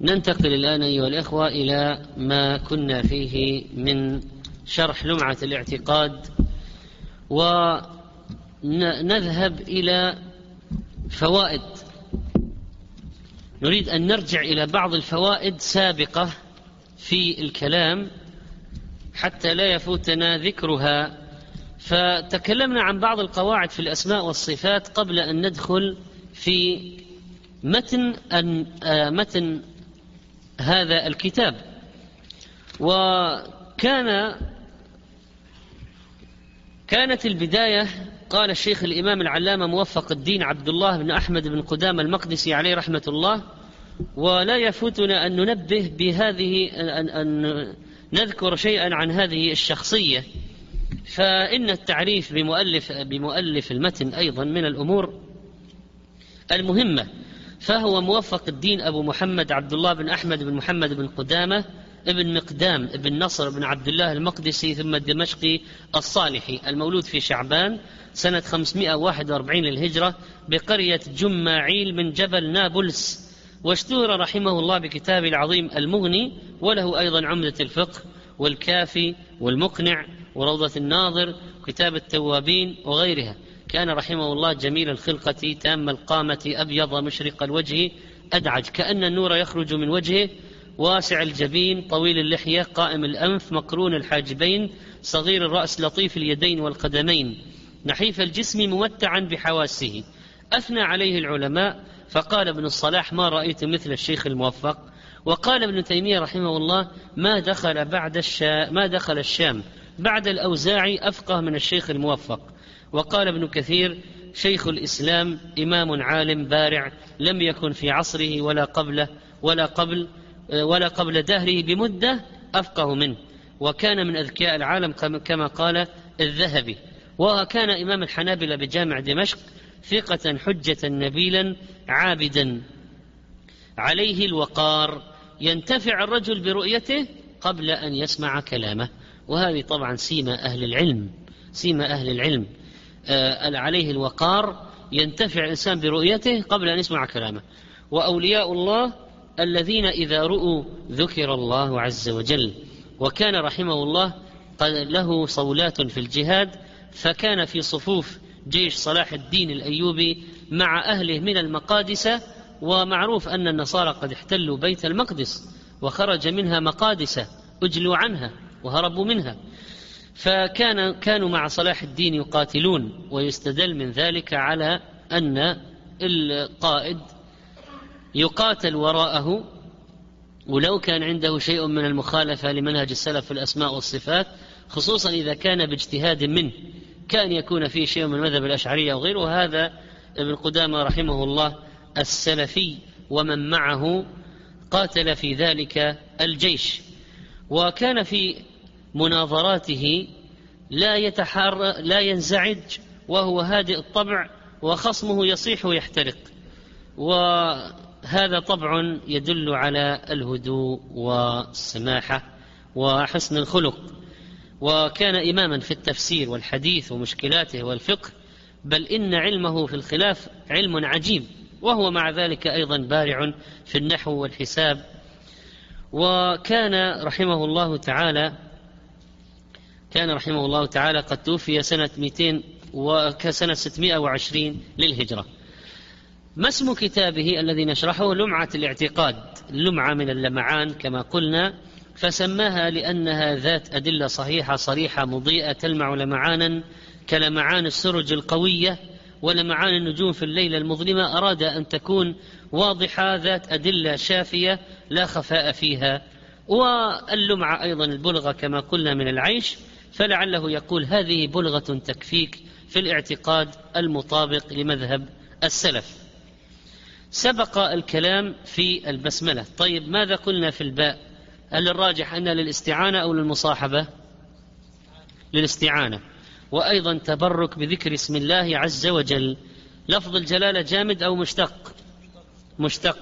ننتقل الآن أيها الإخوة إلى ما كنا فيه من شرح لمعة الاعتقاد ونذهب إلى فوائد. نريد أن نرجع إلى بعض الفوائد سابقة في الكلام حتى لا يفوتنا ذكرها. فتكلمنا عن بعض القواعد في الأسماء والصفات قبل أن ندخل في متن آه، متن هذا الكتاب. وكان كانت البداية قال الشيخ الإمام العلامة موفق الدين عبد الله بن أحمد بن قدام المقدسي عليه رحمة الله. ولا يفوتنا أن ننبه بهذه أن, أن نذكر شيئا عن هذه الشخصية. فإن التعريف بمؤلف بمؤلف المتن أيضا من الأمور المهمة. فهو موفق الدين أبو محمد عبد الله بن أحمد بن محمد بن قدامة ابن مقدام ابن نصر بن عبد الله المقدسي ثم الدمشقي الصالحي المولود في شعبان سنة 541 للهجرة بقرية جماعيل من جبل نابلس واشتهر رحمه الله بكتابه العظيم المغني وله أيضا عمدة الفقه والكافي والمقنع وروضة الناظر كتاب التوابين وغيرها. كان رحمه الله جميل الخلقة تام القامة أبيض مشرق الوجه أدعج كأن النور يخرج من وجهه واسع الجبين طويل اللحية قائم الأنف مقرون الحاجبين صغير الرأس لطيف اليدين والقدمين. نحيف الجسم ممتعا بحواسه. أثنى عليه العلماء فقال ابن الصلاح ما رأيت مثل الشيخ الموفق؟ وقال ابن تيمية رحمه الله ما دخل بعد الشام ما دخل الشام. بعد الأوزاعي أفقه من الشيخ الموفق. وقال ابن كثير شيخ الإسلام إمام عالم بارع لم يكن في عصره ولا قبله ولا قبل ولا قبل دهره بمدة أفقه منه. وكان من أذكياء العالم كما قال الذهبي. وكان إمام الحنابلة بجامع دمشق ثقة حجة نبيلا عابدا. عليه الوقار ينتفع الرجل برؤيته قبل أن يسمع كلامه. وهذه طبعا سيمة أهل العلم سيمة أهل العلم. عليه الوقار ينتفع الإنسان برؤيته قبل أن يسمع كلامه. وأولياء الله الذين إذا رؤوا ذكر الله عز وجل وكان رحمه الله له صولات في الجهاد فكان في صفوف جيش صلاح الدين الأيوبي مع أهله من المقادسة ومعروف أن النصارى قد احتلوا بيت المقدس وخرج منها مقادسة أجلوا عنها وهربوا منها. فكان كانوا مع صلاح الدين يقاتلون ويستدل من ذلك على أن القائد يقاتل وراءه ولو كان عنده شيء من المخالفة لمنهج السلف في الأسماء والصفات خصوصا إذا كان باجتهاد منه كان يكون فيه شيء من مذهب الأشعرية وغيره. هذا ابن قدامة رحمه الله السلفي ومن معه قاتل في ذلك الجيش. وكان في مناظراته لا يتحار لا ينزعج وهو هادئ الطبع وخصمه يصيح ويحترق. وهذا طبع يدل على الهدوء والسماحة وحسن الخلق. وكان إماما في التفسير والحديث ومشكلاته والفقه بل إن علمه في الخلاف علم عجيب وهو مع ذلك أيضا بارع في النحو والحساب. وكان رحمه الله تعالى كان رحمه الله تعالى قد توفي سنة 200 وكسنة 620 للهجرة. ما اسم كتابه الذي نشرحه؟ لمعة الاعتقاد. لمعة من اللمعان كما قلنا فسماها لأنها ذات أدلة صحيحة صريحة مضيئة تلمع لمعانا كلمعان السرج القوية ولمعان النجوم في الليلة المظلمة. أراد أن تكون واضحة ذات أدلة شافية لا خفاء فيها. واللمعة أيضا البلغة كما قلنا من العيش. فلعله يقول هذه بلغة تكفيك في الاعتقاد المطابق لمذهب السلف. سبق الكلام في البسملة. طيب ماذا قلنا في الباء؟ هل الراجح أن للاستعانة أو للمصاحبة؟ للاستعانة. وأيضا تبرك بذكر اسم الله عز وجل. لفظ الجلالة جامد أو مشتق؟ مشتق.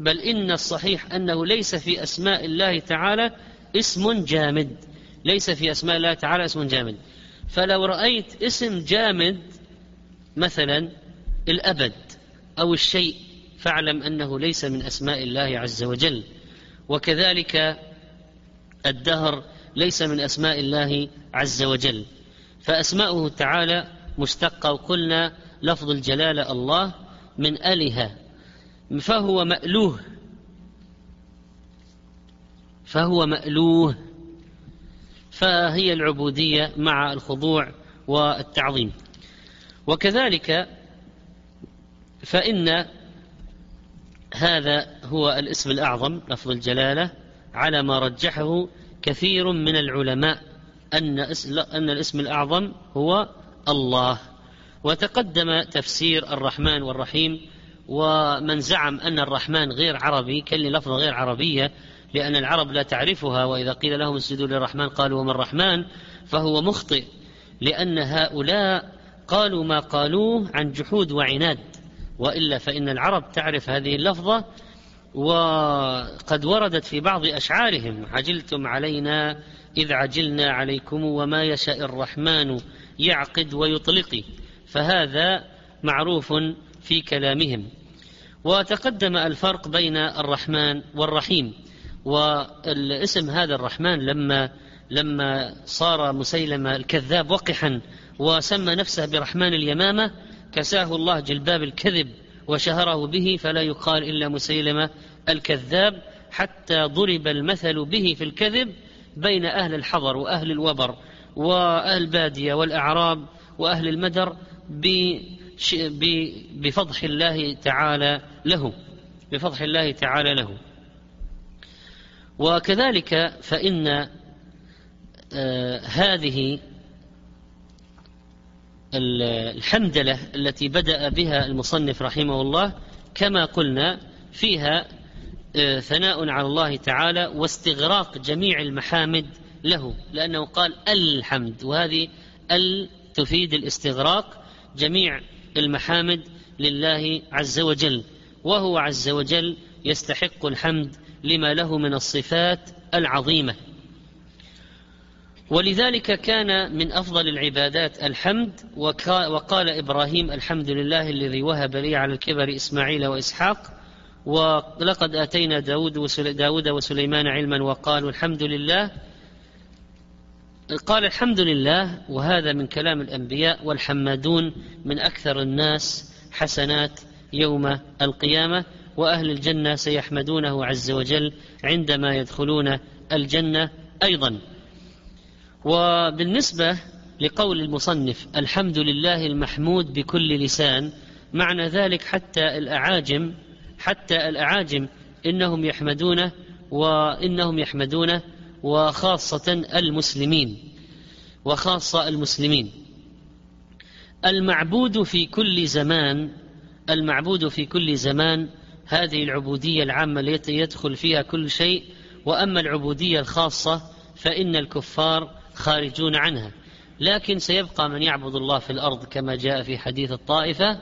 بل إن الصحيح أنه ليس في أسماء الله تعالى اسم جامد. ليس في أسماء الله تعالى اسم جامد. فلو رأيت اسم جامد مثلا الأبد أو الشيء فاعلم أنه ليس من أسماء الله عز وجل. وكذلك الدهر ليس من أسماء الله عز وجل. فأسماؤه تعالى مشتقة وقلنا لفظ الجلالة الله من أله فهو مألوه. فهو مألوه. فهي العبودية مع الخضوع والتعظيم. وكذلك فإن هذا هو الاسم الأعظم لفظ الجلالة على ما رجحه كثير من العلماء أن أن الاسم الأعظم هو الله. وتقدم تفسير الرحمن والرحيم ومن زعم أن الرحمن غير عربي كل لفظة غير عربية لأن العرب لا تعرفها وإذا قيل لهم اسجدوا للرحمن قالوا وما الرحمن؟ فهو مخطئ لأن هؤلاء قالوا ما قالوه عن جحود وعناد. وإلا فإن العرب تعرف هذه اللفظة وقد وردت في بعض أشعارهم. عجلتم علينا إذ عجلنا عليكم وما يشاء الرحمن يعقد ويطلق. فهذا معروف في كلامهم. وتقدم الفرق بين الرحمن والرحيم. والاسم هذا الرحمن لما لما صار مسيلمة الكذاب وقحا وسمى نفسه برحمن اليمامة كساه الله جلباب الكذب وشهره به فلا يقال إلا مسيلمة الكذاب حتى ضرب المثل به في الكذب بين أهل الحضر وأهل الوبر وأهل البادية والأعراب وأهل المدر بفضح الله تعالى له بفضح الله تعالى له. وكذلك فإن آه هذه الحمدلة التي بدأ بها المصنف رحمه الله كما قلنا فيها آه ثناء على الله تعالى واستغراق جميع المحامد له لأنه قال الحمد وهذه ال تفيد الاستغراق جميع المحامد لله عز وجل وهو عز وجل يستحق الحمد لما له من الصفات العظيمة. ولذلك كان من أفضل العبادات الحمد وقال إبراهيم الحمد لله الذي وهب لي على الكبر إسماعيل وإسحاق ولقد آتينا داود, وسليمان علما وقالوا الحمد لله. قال الحمد لله وهذا من كلام الأنبياء والحمادون من أكثر الناس حسنات يوم القيامة. وأهل الجنة سيحمدونه عز وجل عندما يدخلون الجنة أيضا. وبالنسبة لقول المصنف الحمد لله المحمود بكل لسان معنى ذلك حتى الأعاجم حتى الأعاجم إنهم يحمدونه وإنهم يحمدونه وخاصة المسلمين وخاصة المسلمين. المعبود في كل زمان المعبود في كل زمان هذه العبودية العامة التي يدخل فيها كل شيء وأما العبودية الخاصة فإن الكفار خارجون عنها. لكن سيبقى من يعبد الله في الأرض كما جاء في حديث الطائفة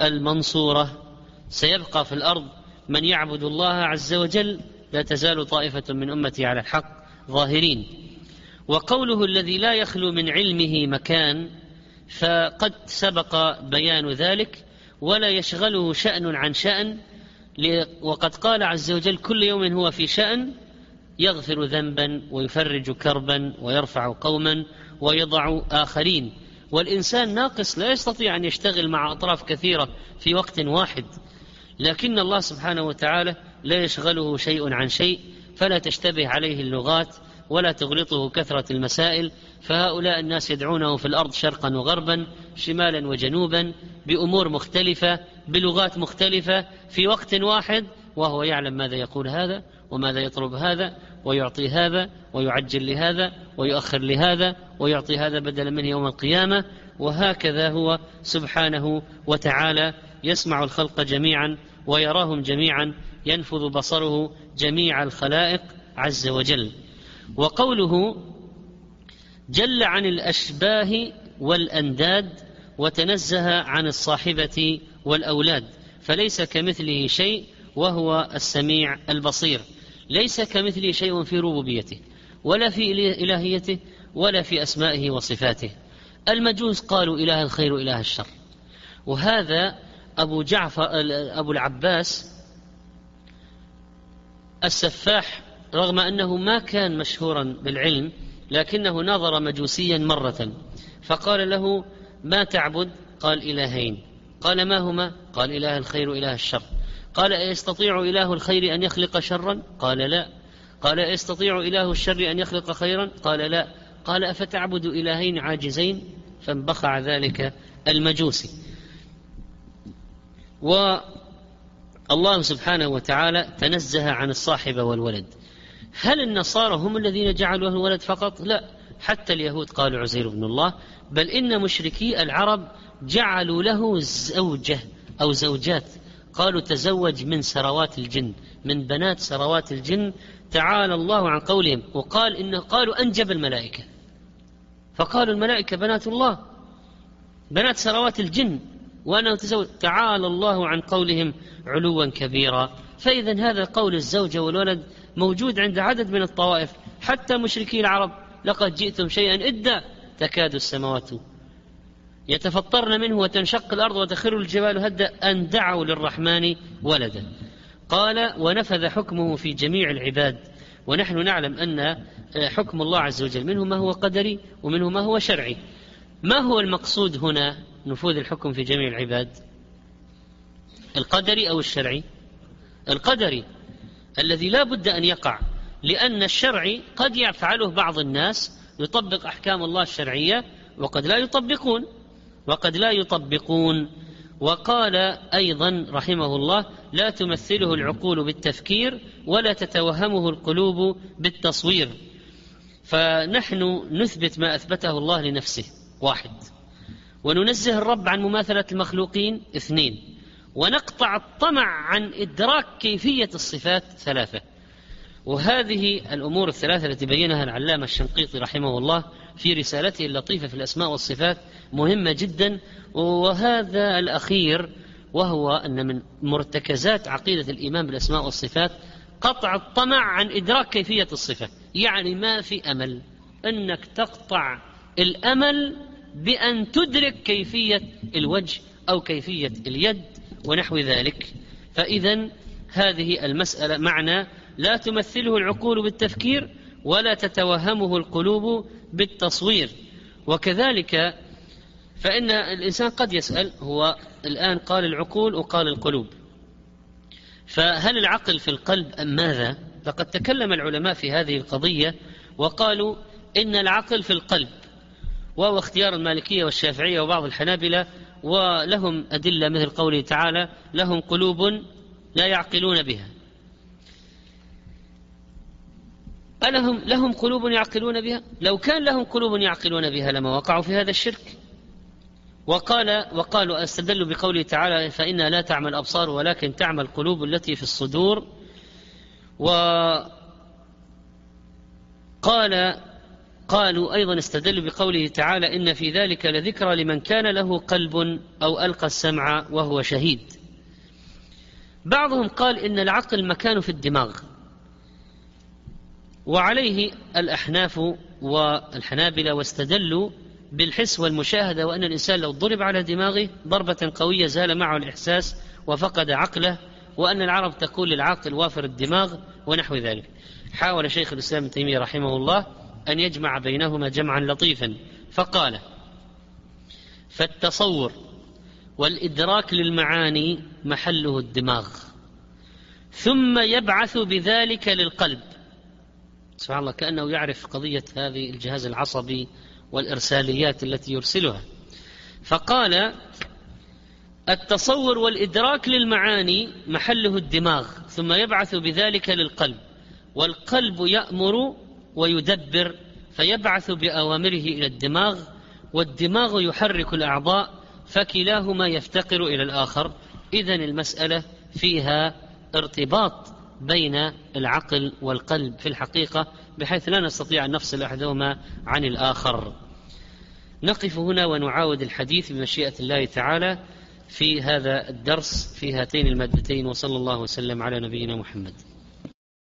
المنصورة. سيبقى في الأرض من يعبد الله عز وجل لا تزال طائفة من أمتي على الحق ظاهرين. وقوله الذي لا يخلو من علمه مكان فقد سبق بيان ذلك ولا يشغله شأن عن شأن وقد قال عز وجل كل يوم هو في شأن يغفر ذنبا ويفرج كربا ويرفع قوما ويضع آخرين. والإنسان ناقص لا يستطيع أن يشتغل مع أطراف كثيرة في وقت واحد. لكن الله سبحانه وتعالى لا يشغله شيء عن شيء فلا تشتبه عليه اللغات ولا تغلطه كثرة المسائل فهؤلاء الناس يدعونه في الأرض شرقا وغربا شمالا وجنوبا بأمور مختلفة بلغات مختلفة في وقت واحد وهو يعلم ماذا يقول هذا وماذا يطلب هذا ويعطي هذا ويعجل لهذا ويؤخر لهذا ويعطي هذا بدلا منه يوم القيامة وهكذا هو سبحانه وتعالى يسمع الخلق جميعا ويراهم جميعا ينفذ بصره جميع الخلائق عز وجل. وقوله جل عن الأشباه والأنداد وتنزه عن الصاحبة والأولاد فليس كمثله شيء وهو السميع البصير. ليس كمثله شيء في ربوبيته ولا في إلهيته ولا في أسمائه وصفاته. المجوس قالوا إله الخير وإله الشر. وهذا أبو جعفر أبو العباس السفاح رغم أنه ما كان مشهورا بالعلم لكنه نظر مجوسيا مرة. فقال له ما تعبد؟ قال إلهين. قال ما هما؟ قال إله الخير وإله الشر. قال أيستطيع إله الخير أن يخلق شرا؟ قال لا. قال أيستطيع إله الشر أن يخلق خيرا؟ قال لا. قال أفتعبد إلهين عاجزين؟ فانبخع ذلك المجوسي. والله سبحانه وتعالى تنزه عن الصاحب والولد. هل النصارى هم الذين جعلوا له الولد فقط؟ لا. حتى اليهود قالوا عزير بن الله بل إن مشركي العرب جعلوا له زوجة أو زوجات. قالوا تزوج من سروات الجن من بنات سروات الجن. تعالى الله عن قولهم وقال إنه قالوا أنجب الملائكة. فقالوا الملائكة بنات الله بنات سروات الجن وأنه تزوج. تعالى الله عن قولهم علوا كبيرا. فإذا هذا قول الزوجة والولد موجود عند عدد من الطوائف. حتى مشركي العرب لقد جئتم شيئا إدا تكاد السماوات يتفطرن منه وتنشق الأرض وتخر الجبال هدا أن دعوا للرحمن ولدا. قال ونفذ حكمه في جميع العباد. ونحن نعلم أن حكم الله عز وجل منه ما هو قدري ومنه ما هو شرعي. ما هو المقصود هنا نفوذ الحكم في جميع العباد؟ القدري أو الشرعي؟ القدري الذي لا بد أن يقع لأن الشرعي قد يفعله بعض الناس يطبق أحكام الله الشرعية وقد لا يطبقون وقد لا يطبقون. وقال أيضا رحمه الله لا تمثله العقول بالتفكير ولا تتوهمه القلوب بالتصوير. فنحن نثبت ما أثبته الله لنفسه واحد. وننزه الرب عن مماثلة المخلوقين اثنين. ونقطع الطمع عن إدراك كيفية الصفات ثلاثة. وهذه الأمور الثلاثة التي بينها العلامة الشنقيطي رحمه الله في رسالته اللطيفة في الأسماء والصفات مهمة جدا. وهذا الأخير وهو أن من مرتكزات عقيدة الإيمان بالأسماء والصفات قطع الطمع عن إدراك كيفية الصفة. يعني ما في أمل أنك تقطع الأمل بأن تدرك كيفية الوجه أو كيفية اليد ونحو ذلك. فإذا هذه المسألة معنى لا تمثله العقول بالتفكير ولا تتوهمه القلوب بالتصوير. وكذلك فإن الإنسان قد يسأل هو الآن قال العقول وقال القلوب. فهل العقل في القلب أم ماذا؟ فقد تكلم العلماء في هذه القضية وقالوا إن العقل في القلب وهو اختيار المالكية والشافعية وبعض الحنابلة ولهم أدلة مثل قوله تعالى لهم قلوب لا يعقلون بها. ألهم لهم قلوب يعقلون بها؟ لو كان لهم قلوب يعقلون بها لما وقعوا في هذا الشرك. وقال وقالوا أستدلوا بقوله تعالى فإنها لا تعمى الأبصار ولكن تعمى القلوب التي في الصدور. وقال قالوا أيضا استدلوا بقوله تعالى إن في ذلك لذكرى لمن كان له قلب أو ألقى السمع وهو شهيد. بعضهم قال إن العقل مكانه في الدماغ وعليه الأحناف والحنابلة واستدلوا بالحس والمشاهدة وأن الإنسان لو ضرب على دماغه ضربة قوية زال معه الإحساس وفقد عقله وأن العرب تقول للعاقل وافر الدماغ ونحو ذلك. حاول شيخ الإسلام ابن تيمية رحمه الله أن يجمع بينهما جمعا لطيفا. فقال فالتصور والإدراك للمعاني محله الدماغ. ثم يبعث بذلك للقلب. سبحان الله كأنه يعرف قضية هذه الجهاز العصبي والإرساليات التي يرسلها. فقال التصور والإدراك للمعاني محله الدماغ. ثم يبعث بذلك للقلب. والقلب يأمر ويدبر فيبعث بأوامره إلى الدماغ والدماغ يحرك الأعضاء فكلاهما يفتقر إلى الآخر. إذا المسألة فيها ارتباط بين العقل والقلب في الحقيقة بحيث لا نستطيع أن نفصل أحدهما عن الآخر. نقف هنا ونعاود الحديث بمشيئة الله تعالى في هذا الدرس في هاتين المادتين وصلى الله وسلم على نبينا محمد.